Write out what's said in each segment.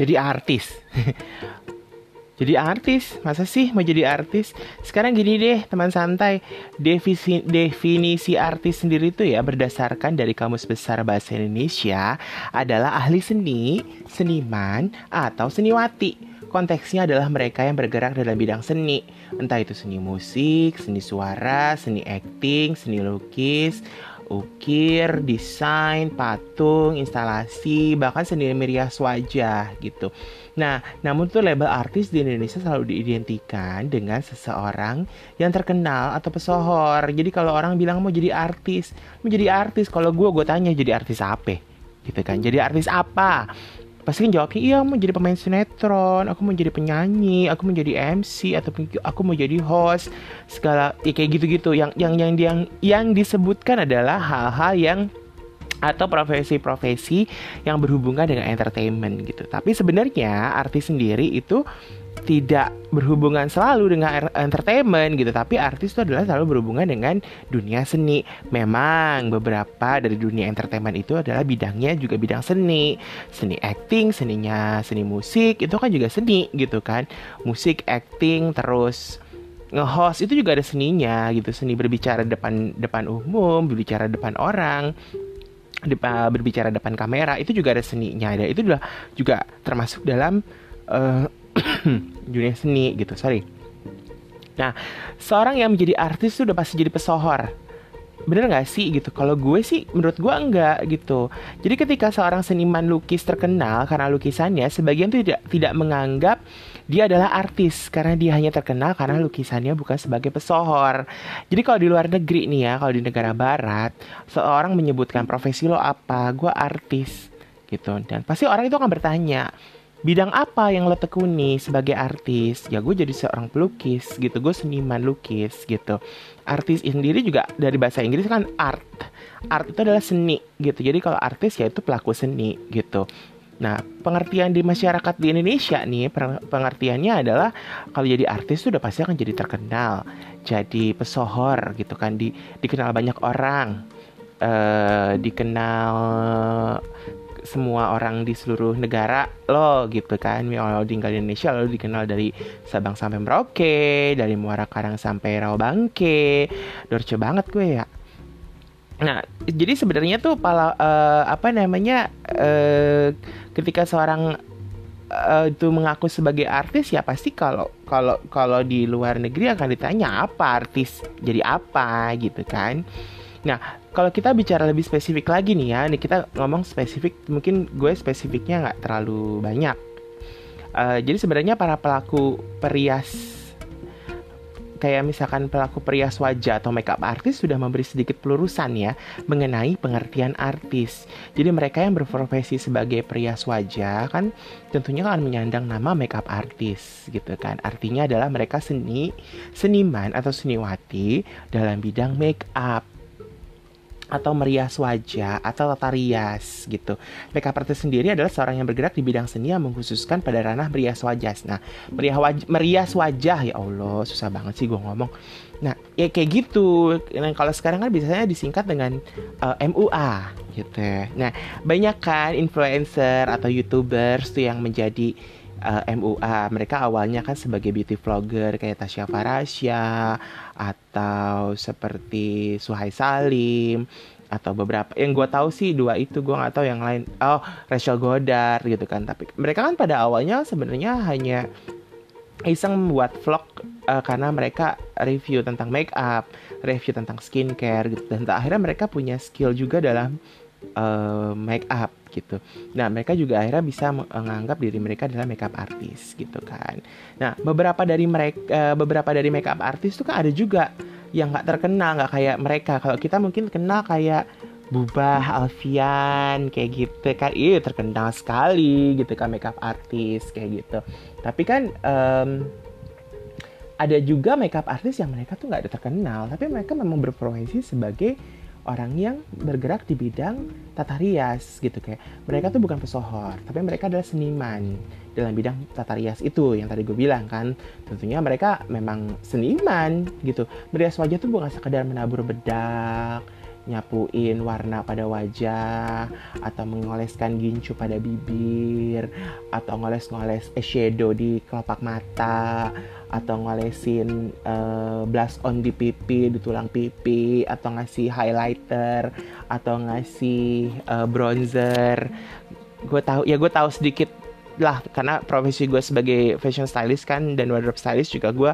jadi artis. Jadi artis? Masa sih mau jadi artis? Sekarang gini deh teman santai. Definisi, artis sendiri itu ya berdasarkan dari kamus besar bahasa Indonesia adalah ahli seni seniman atau seniwati. Konteksnya adalah mereka yang bergerak dalam bidang seni, entah itu seni musik, seni suara, seni acting, seni lukis, ukir, desain, patung, instalasi, bahkan seni merias wajah gitu. Nah, namun tuh label artis di Indonesia selalu diidentikan dengan seseorang yang terkenal atau pesohor. Jadi kalau orang bilang mau jadi artis, mau jadi artis, kalau gue gue tanya jadi artis apa? Gitu kan. Jadi artis apa? Pasti kan jawabnya iya mau jadi pemain sinetron aku mau jadi penyanyi aku mau jadi MC atau aku mau jadi host segala ya kayak gitu-gitu. Yang yang yang yang yang disebutkan adalah hal-hal yang atau profesi-profesi yang berhubungan dengan entertainment gitu. Tapi sebenarnya artis sendiri itu tidak berhubungan selalu dengan entertainment gitu. Tapi artis itu adalah selalu berhubungan dengan dunia seni. Memang beberapa dari dunia entertainment itu adalah bidangnya juga bidang seni. Seni acting seninya seni musik itu kan juga seni gitu kan. Musik acting terus nge-host itu juga ada seninya gitu. Seni berbicara depan depan umum berbicara depan orang berbicara depan kamera itu juga ada seninya. Dan itu juga juga termasuk dalam uh, dunia seni gitu sorry. Nah seorang yang menjadi artis itu udah pasti jadi pesohor. Bener gak sih gitu? Kalau gue sih menurut gue enggak gitu. Jadi ketika seorang seniman lukis terkenal karena lukisannya sebagian tuh tidak tidak menganggap dia adalah artis karena dia hanya terkenal karena lukisannya bukan sebagai pesohor. Jadi kalau di luar negeri nih ya kalau di negara barat seorang menyebutkan profesi lo apa gue artis gitu. Dan pasti orang itu akan bertanya bidang apa yang lo tekuni sebagai artis? Ya gue jadi seorang pelukis gitu. Gue seniman lukis gitu. Artis sendiri juga dari bahasa Inggris kan art. Art itu adalah seni gitu. Jadi kalau artis ya itu pelaku seni gitu Nah, pengertian di masyarakat di Indonesia nih, pengertiannya adalah kalau jadi artis sudah pasti akan jadi terkenal, jadi pesohor gitu kan, di, dikenal banyak orang, uh, dikenal semua orang di seluruh negara lo gitu kan. Kalau tinggal di Indonesia lo dikenal dari Sabang sampai Merauke dari Muara Karang sampai Rawabangke. Dorce banget gue ya nah jadi sebenarnya tuh pala uh, apa namanya uh, ketika seorang uh, itu mengaku sebagai artis ya pasti kalau kalau kalau di luar negeri akan ditanya apa artis? Jadi apa? gitu kan. Nah, kalau kita bicara lebih spesifik lagi nih ya, nih kita ngomong spesifik, mungkin gue spesifiknya nggak terlalu banyak. Uh, jadi sebenarnya para pelaku perias kayak misalkan pelaku perias wajah atau makeup artis sudah memberi sedikit pelurusan ya mengenai pengertian artis. Jadi mereka yang berprofesi sebagai perias wajah kan tentunya akan menyandang nama makeup artis gitu kan. Artinya adalah mereka seni, seniman atau seniwati dalam bidang make up atau merias wajah atau tata rias gitu. Makeup artist sendiri adalah seorang yang bergerak di bidang seni yang mengkhususkan pada ranah merias wajah. Nah, merias wajah, merias wajah ya Allah, susah banget sih gue ngomong. Nah, ya kayak gitu. Nah, kalau sekarang kan biasanya disingkat dengan uh, eh, MUA gitu. Nah, banyak kan influencer atau YouTubers tuh yang menjadi uh, eh, MUA. Mereka awalnya kan sebagai beauty vlogger kayak Tasya Farasya atau seperti Suhai Salim atau beberapa. Yang gue tahu sih dua itu gue nggak tahu yang lain. Oh Rachel Godard gitu kan. Tapi mereka kan pada awalnya sebenarnya hanya iseng membuat vlog uh, karena mereka review tentang make up review tentang skincare gitu. Dan akhirnya mereka punya skill juga dalam uh, make up gitu. Nah, mereka juga akhirnya bisa menganggap diri mereka adalah makeup artist gitu kan. Nah, beberapa dari mereka uh, beberapa dari makeup artist itu kan ada juga yang nggak terkenal, nggak kayak mereka. Kalau kita mungkin kenal kayak Bubah Alfian kayak gitu kan, iya terkenal sekali gitu kan makeup artist kayak gitu. Tapi kan um, ada juga makeup artist yang mereka tuh nggak ada terkenal, tapi mereka memang berprofesi sebagai orang yang bergerak di bidang tata rias gitu kayak mereka tuh bukan pesohor tapi mereka adalah seniman dalam bidang tata rias itu yang tadi gue bilang kan. Tentunya mereka memang seniman gitu. Merias wajah tuh bukan sekedar menabur bedak nyapuin warna pada wajah atau mengoleskan gincu pada bibir atau ngoles-ngoles eyeshadow di kelopak mata atau ngolesin uh, blush on di pipi di tulang pipi atau ngasih highlighter atau ngasih uh, bronzer. Gue tahu ya gue tahu sedikit lah karena profesi gue sebagai fashion stylist kan dan wardrobe stylist juga gue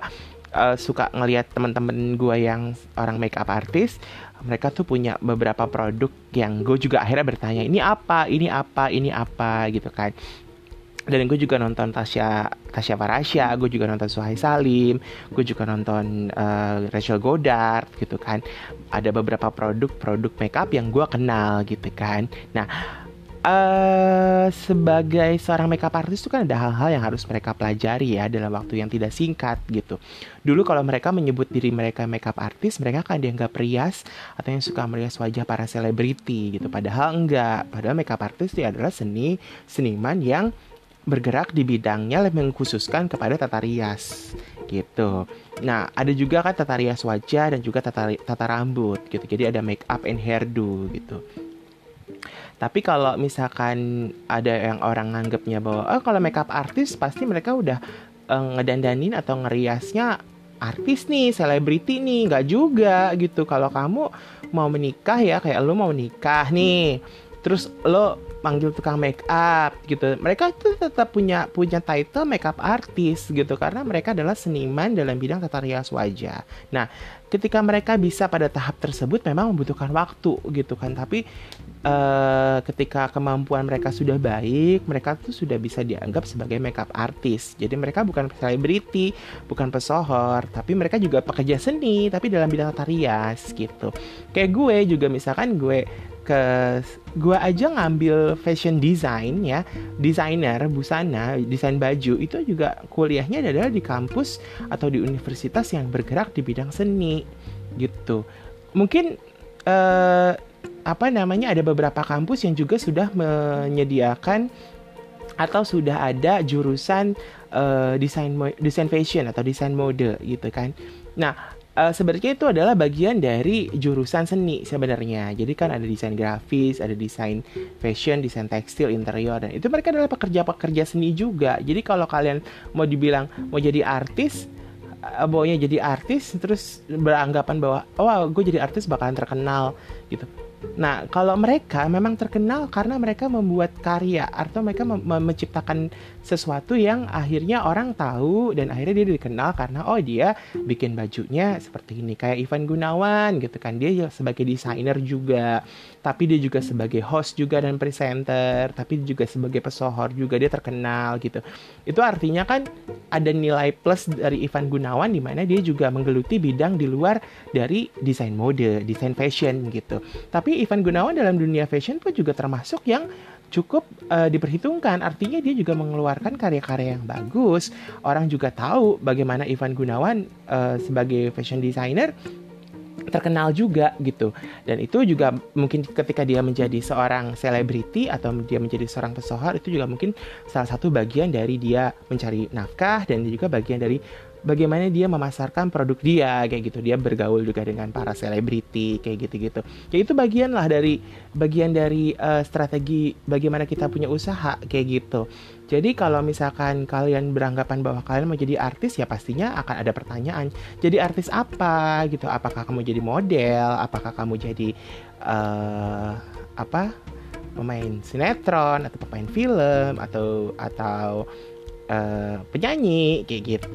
uh, suka ngelihat teman-teman gue yang orang makeup artist mereka tuh punya beberapa produk yang gue juga akhirnya bertanya ini apa ini apa ini apa gitu kan dan gue juga nonton Tasya Tasya Farasya, gue juga nonton Suhai Salim, gue juga nonton uh, Rachel Goddard gitu kan. Ada beberapa produk-produk makeup yang gue kenal gitu kan. Nah, uh, sebagai seorang makeup artist itu kan ada hal-hal yang harus mereka pelajari ya dalam waktu yang tidak singkat gitu. Dulu kalau mereka menyebut diri mereka makeup artist, mereka akan dianggap rias atau yang suka merias wajah para selebriti gitu. Padahal enggak. Padahal makeup artist itu adalah seni seniman yang bergerak di bidangnya lebih mengkhususkan kepada tata rias gitu. Nah, ada juga kan tata rias wajah dan juga tata, tata rambut gitu. Jadi ada make up and hairdo gitu. Tapi kalau misalkan ada yang orang nganggapnya bahwa oh kalau makeup artis pasti mereka udah uh, ngedandanin atau ngeriasnya artis nih, selebriti nih, nggak juga gitu. Kalau kamu mau menikah ya kayak lo mau menikah nih, terus lo panggil tukang make up gitu. Mereka tuh tetap punya punya title make up artist gitu. Karena mereka adalah seniman dalam bidang tata rias wajah. Nah ketika mereka bisa pada tahap tersebut memang membutuhkan waktu gitu kan. Tapi uh, ketika kemampuan mereka sudah baik mereka tuh sudah bisa dianggap sebagai makeup artist. Jadi mereka bukan selebriti bukan pesohor tapi mereka juga pekerja seni tapi dalam bidang tata rias gitu. Kayak gue juga misalkan gue ke gue aja ngambil fashion design ya. Desainer busana desain baju itu juga kuliahnya adalah di kampus atau di universitas yang bergerak di bidang seni gitu. Mungkin eh, apa namanya ada beberapa kampus yang juga sudah menyediakan atau sudah ada jurusan uh, desain desain fashion atau desain mode gitu kan. Nah, uh, sebenarnya itu adalah bagian dari jurusan seni sebenarnya. Jadi kan ada desain grafis, ada desain fashion, desain tekstil, interior dan itu mereka adalah pekerja-pekerja seni juga. Jadi kalau kalian mau dibilang mau jadi artis, uh, jadi artis terus beranggapan bahwa oh gue jadi artis bakalan terkenal gitu Nah, kalau mereka memang terkenal karena mereka membuat karya atau mereka menciptakan sesuatu yang akhirnya orang tahu dan akhirnya dia dikenal karena oh dia bikin bajunya seperti ini. Kayak Ivan Gunawan gitu kan. Dia sebagai desainer juga. Tapi dia juga sebagai host juga dan presenter. Tapi juga sebagai pesohor juga. Dia terkenal gitu. Itu artinya kan ada nilai plus dari Ivan Gunawan di mana dia juga menggeluti bidang di luar dari desain mode desain fashion gitu. Tapi Ivan Gunawan dalam dunia fashion pun juga termasuk yang cukup uh, diperhitungkan. Artinya dia juga mengeluarkan karya-karya yang bagus. Orang juga tahu bagaimana Ivan Gunawan uh, sebagai fashion designer terkenal juga gitu dan itu juga mungkin ketika dia menjadi seorang selebriti atau dia menjadi seorang pesohor itu juga mungkin salah satu bagian dari dia mencari nafkah dan juga bagian dari bagaimana dia memasarkan produk dia kayak gitu. Dia bergaul juga dengan para selebriti kayak gitu-gitu. Ya itu bagian lah dari bagian dari uh, strategi bagaimana kita punya usaha kayak gitu. Jadi kalau misalkan kalian beranggapan bahwa kalian mau jadi artis ya pastinya akan ada pertanyaan jadi artis apa? gitu. Apakah kamu jadi model? Apakah kamu jadi uh, apa? Pemain sinetron atau pemain film atau atau uh, penyanyi kayak gitu.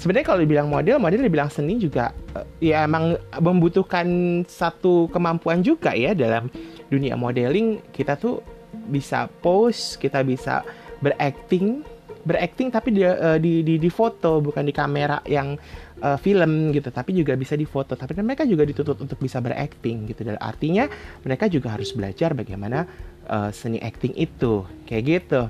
Sebenarnya kalau dibilang model, model dibilang seni juga uh, ya emang membutuhkan satu kemampuan juga ya dalam dunia modeling. Kita tuh bisa pose, kita bisa berakting, berakting tapi di, uh, di di di foto bukan di kamera yang uh, film gitu, tapi juga bisa di foto. Tapi mereka juga dituntut untuk bisa berakting gitu. Dan artinya mereka juga harus belajar bagaimana uh, seni acting itu kayak gitu.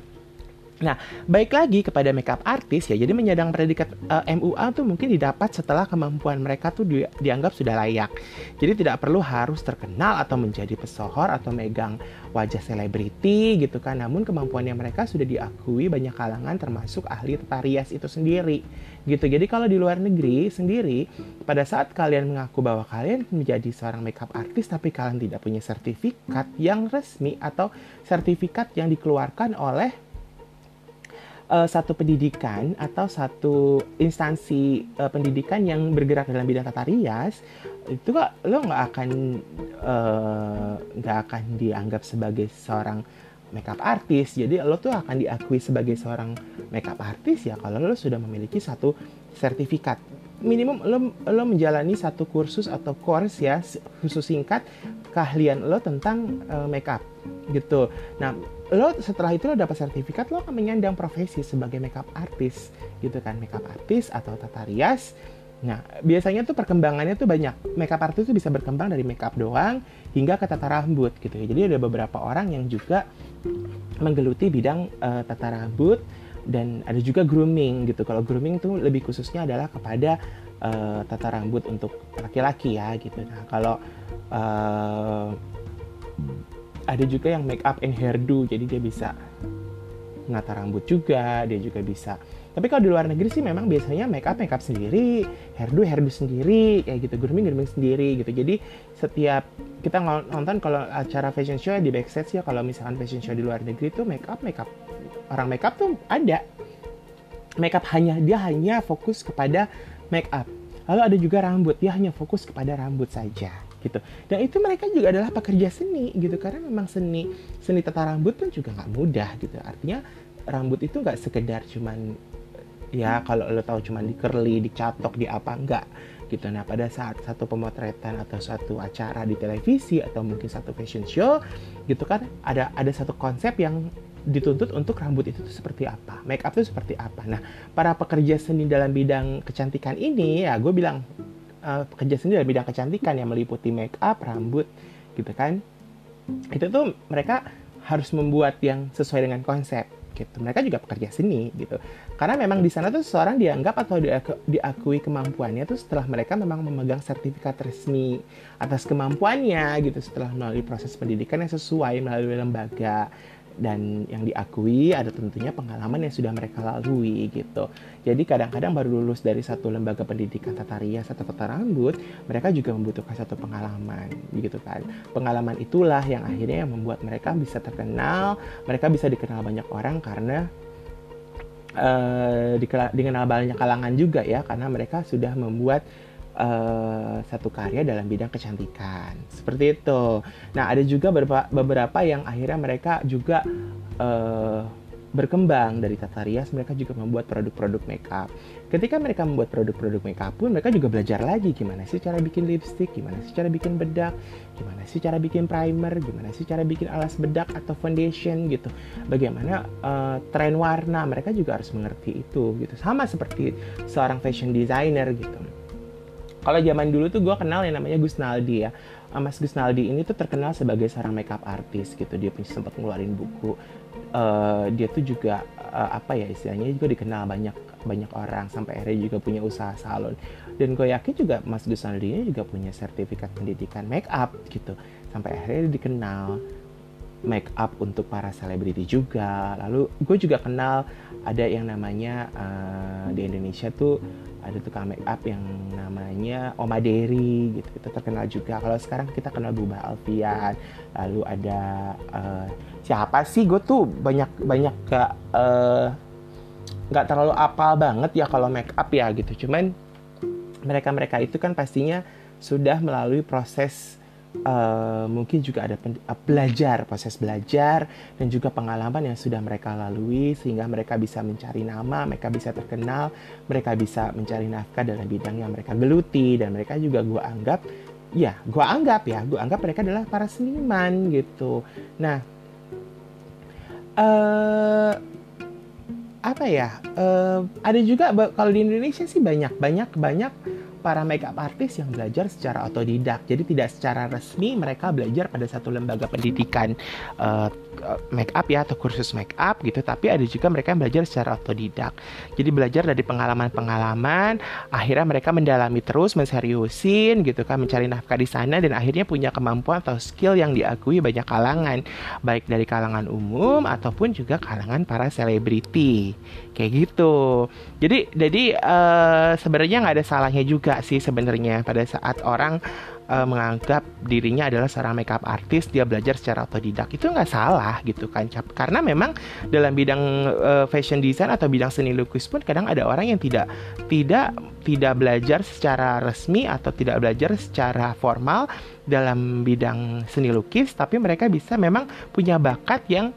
Nah, baik lagi kepada makeup artis ya. Jadi menyandang predikat uh, eh, MUA tuh mungkin didapat setelah kemampuan mereka tuh di, dianggap sudah layak. Jadi tidak perlu harus terkenal atau menjadi pesohor atau megang wajah selebriti gitu kan. Namun kemampuannya mereka sudah diakui banyak kalangan termasuk ahli tata rias itu sendiri. Gitu. Jadi kalau di luar negeri sendiri pada saat kalian mengaku bahwa kalian menjadi seorang makeup artis tapi kalian tidak punya sertifikat yang resmi atau sertifikat yang dikeluarkan oleh uh, satu pendidikan atau satu instansi uh, pendidikan yang bergerak dalam bidang tata rias itu kok lo nggak akan eh, nggak uh, akan dianggap sebagai seorang makeup artis jadi lo tuh akan diakui sebagai seorang makeup artis ya kalau lo sudah memiliki satu sertifikat. Minimum lo lo menjalani satu kursus atau course ya khusus singkat keahlian lo tentang uh, makeup gitu. Nah lo setelah itu lo dapat sertifikat lo akan menyandang profesi sebagai makeup artist gitu kan? Makeup artist atau tata rias. Nah biasanya tuh perkembangannya tuh banyak. Makeup artist tuh bisa berkembang dari makeup doang hingga ke tata rambut gitu ya. Jadi ada beberapa orang yang juga menggeluti bidang uh, tata rambut dan ada juga grooming gitu. Kalau grooming tuh lebih khususnya adalah kepada uh, tata rambut untuk laki-laki ya gitu. Nah kalau uh, ada juga yang make up and hairdo jadi dia bisa menata rambut juga dia juga bisa. Tapi kalau di luar negeri sih memang biasanya make up make up sendiri hairdo hairdo sendiri kayak gitu grooming grooming sendiri gitu. Jadi setiap kita nonton kalau acara fashion show di backstage ya kalau misalkan fashion show di luar negeri tuh make up make up. Orang make up tuh ada. Make up hanya dia hanya fokus kepada make up. Lalu ada juga rambut dia hanya fokus kepada rambut saja gitu. Dan itu mereka juga adalah pekerja seni gitu. Karena memang seni seni tata rambut pun juga nggak mudah gitu. Artinya rambut itu nggak sekedar cuman ya kalau lo tahu cuman di curly dicatok di apa enggak gitu. Nah pada saat satu pemotretan atau satu acara di televisi atau mungkin satu fashion show gitu kan ada ada satu konsep yang dituntut untuk rambut itu tuh seperti apa, make up itu seperti apa. Nah, para pekerja seni dalam bidang kecantikan ini ya gue bilang uh, pekerja sendiri dalam bidang kecantikan yang meliputi make up, rambut, gitu kan. Itu tuh mereka harus membuat yang sesuai dengan konsep gitu. Mereka juga pekerja seni gitu. Karena memang di sana tuh seseorang dianggap atau diaku, diakui kemampuannya tuh setelah mereka memang memegang sertifikat resmi atas kemampuannya gitu setelah melalui proses pendidikan yang sesuai melalui lembaga dan yang diakui ada tentunya pengalaman yang sudah mereka lalui gitu. Jadi kadang-kadang baru lulus dari satu lembaga pendidikan tata rias atau tata rambut, mereka juga membutuhkan satu pengalaman gitu kan. Pengalaman itulah yang akhirnya yang membuat mereka bisa terkenal, mereka bisa dikenal banyak orang karena uh, dikenal banyak kalangan juga ya karena mereka sudah membuat uh, satu karya dalam bidang kecantikan seperti itu. Nah ada juga beberapa beberapa yang akhirnya mereka juga uh, berkembang dari tata rias mereka juga membuat produk-produk makeup. Ketika mereka membuat produk-produk makeup pun mereka juga belajar lagi gimana sih cara bikin lipstick, gimana sih cara bikin bedak, gimana sih cara bikin primer, gimana sih cara bikin alas bedak atau foundation gitu. Bagaimana uh, tren warna mereka juga harus mengerti itu gitu. Sama seperti seorang fashion designer gitu kalau zaman dulu tuh gue kenal yang namanya Gus Naldi ya. Ah, Mas Gus Naldi ini tuh terkenal sebagai seorang makeup artist gitu. Dia punya sempat ngeluarin buku. Uh, dia tuh juga uh, apa ya istilahnya juga dikenal banyak banyak orang sampai akhirnya juga punya usaha salon. Dan gue yakin juga Mas Gus Naldi ini juga punya sertifikat pendidikan makeup gitu. Sampai akhirnya dikenal make up untuk para selebriti juga. Lalu gue juga kenal ada yang namanya uh, di Indonesia tuh ada tukang make up yang namanya Oma Dery gitu. Itu terkenal juga. Kalau sekarang kita kenal Buba Alfian. Lalu ada uh, siapa sih? Gue tuh banyak banyak gak uh, nggak terlalu apal banget ya kalau make up ya gitu. Cuman mereka mereka itu kan pastinya sudah melalui proses uh, mungkin juga ada uh, belajar proses belajar dan juga pengalaman yang sudah mereka lalui sehingga mereka bisa mencari nama mereka bisa terkenal mereka bisa mencari nafkah dalam bidang yang mereka geluti dan mereka juga gue anggap ya gue anggap ya gue anggap mereka adalah para seniman gitu. Nah uh, apa ya uh, ada juga kalau di Indonesia sih banyak banyak banyak para makeup artist yang belajar secara otodidak. Jadi tidak secara resmi mereka belajar pada satu lembaga pendidikan uh, make up ya atau kursus make up gitu. Tapi ada juga mereka yang belajar secara otodidak. Jadi belajar dari pengalaman-pengalaman akhirnya mereka mendalami terus menseriusin gitu kan mencari nafkah di sana dan akhirnya punya kemampuan atau skill yang diakui banyak kalangan. Baik dari kalangan umum ataupun juga kalangan para selebriti. Kayak gitu. Jadi jadi uh, sebenarnya nggak ada salahnya juga sih sebenarnya pada saat orang uh, menganggap dirinya adalah seorang makeup artist dia belajar secara otodidak. Itu nggak salah gitu kan karena memang dalam bidang uh, fashion design atau bidang seni lukis pun kadang ada orang yang tidak tidak tidak belajar secara resmi atau tidak belajar secara formal dalam bidang seni lukis tapi mereka bisa memang punya bakat yang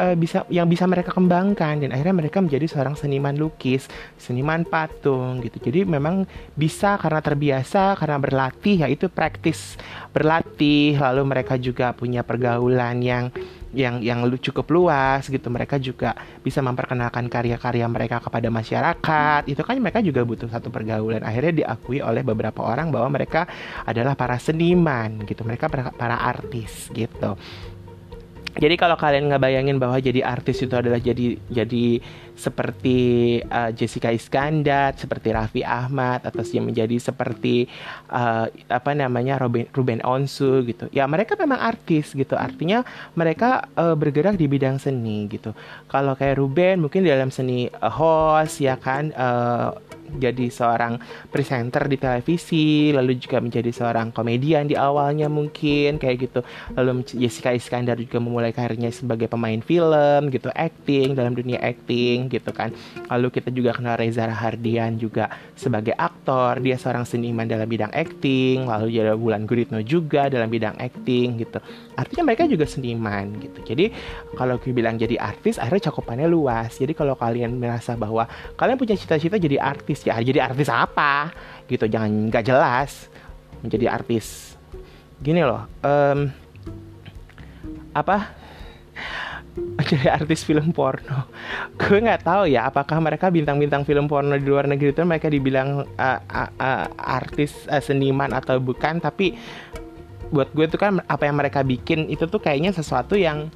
uh, bisa yang bisa mereka kembangkan dan akhirnya mereka menjadi seorang seniman lukis, seniman patung gitu. Jadi memang bisa karena terbiasa, karena berlatih yaitu praktis berlatih, lalu mereka juga punya pergaulan yang yang yang cukup luas gitu. Mereka juga bisa memperkenalkan karya-karya mereka kepada masyarakat. Itu kan mereka juga butuh satu pergaulan. Akhirnya diakui oleh beberapa orang bahwa mereka adalah para seniman gitu. Mereka para, para artis gitu. Jadi kalau kalian ngebayangin bahwa jadi artis itu adalah jadi jadi seperti uh, Jessica Iskandar, seperti Raffi Ahmad atau yang menjadi seperti uh, apa namanya Ruben, Ruben Onsu gitu. Ya mereka memang artis gitu. Artinya mereka uh, bergerak di bidang seni gitu. Kalau kayak Ruben mungkin dalam seni uh, host ya kan uh, jadi seorang presenter di televisi, lalu juga menjadi seorang komedian di awalnya mungkin kayak gitu. Lalu Jessica Iskandar juga memulai karirnya sebagai pemain film gitu, acting dalam dunia acting gitu kan. Lalu kita juga kenal Reza Rahardian juga sebagai aktor, dia seorang seniman dalam bidang acting, lalu ada Bulan Guritno juga dalam bidang acting gitu. Artinya mereka juga seniman gitu. Jadi kalau bilang jadi artis akhirnya cakupannya luas. Jadi kalau kalian merasa bahwa kalian punya cita-cita jadi artis artis ya. Jadi artis apa? Gitu jangan nggak jelas. Menjadi artis. Gini loh um, apa? Jadi artis film porno. Gue nggak tahu ya apakah mereka bintang-bintang film porno di luar negeri itu mereka dibilang uh, uh, uh, artis uh, seniman atau bukan. Tapi buat gue itu kan apa yang mereka bikin itu tuh kayaknya sesuatu yang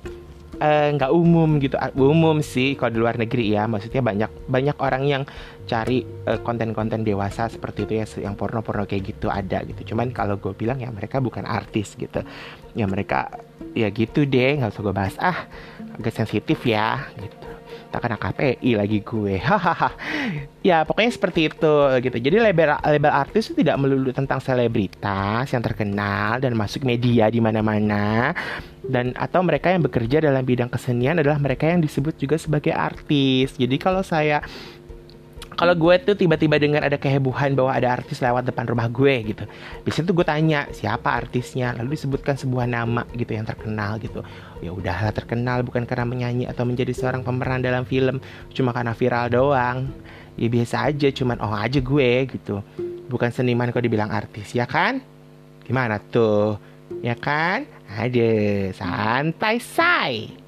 nggak uh, umum gitu. Umum sih kalau di luar negeri ya. Maksudnya banyak banyak orang yang cari eh, konten-konten dewasa seperti itu ya yang porno-porno kayak gitu ada gitu. Cuman kalau gue bilang ya mereka bukan artis gitu. Ya mereka ya gitu deh nggak usah gue bahas. Ah agak sensitif ya gitu tak kena KPI lagi gue. Hahaha. Ya pokoknya seperti itu gitu. Jadi label label artis itu tidak melulu tentang selebritas yang terkenal dan masuk media di mana-mana. Dan atau mereka yang bekerja dalam bidang kesenian adalah mereka yang disebut juga sebagai artis. Jadi kalau saya kalau gue tuh tiba-tiba dengar ada kehebohan bahwa ada artis lewat depan rumah gue gitu. Biasanya tuh gue tanya siapa artisnya? Lalu disebutkan sebuah nama gitu yang terkenal gitu. Ya udahlah terkenal bukan karena menyanyi atau menjadi seorang pemeran dalam film cuma karena viral doang. Ya biasa aja cuman oh aja gue gitu. Bukan seniman kok dibilang artis ya kan? Gimana tuh? Ya kan? Ada santai say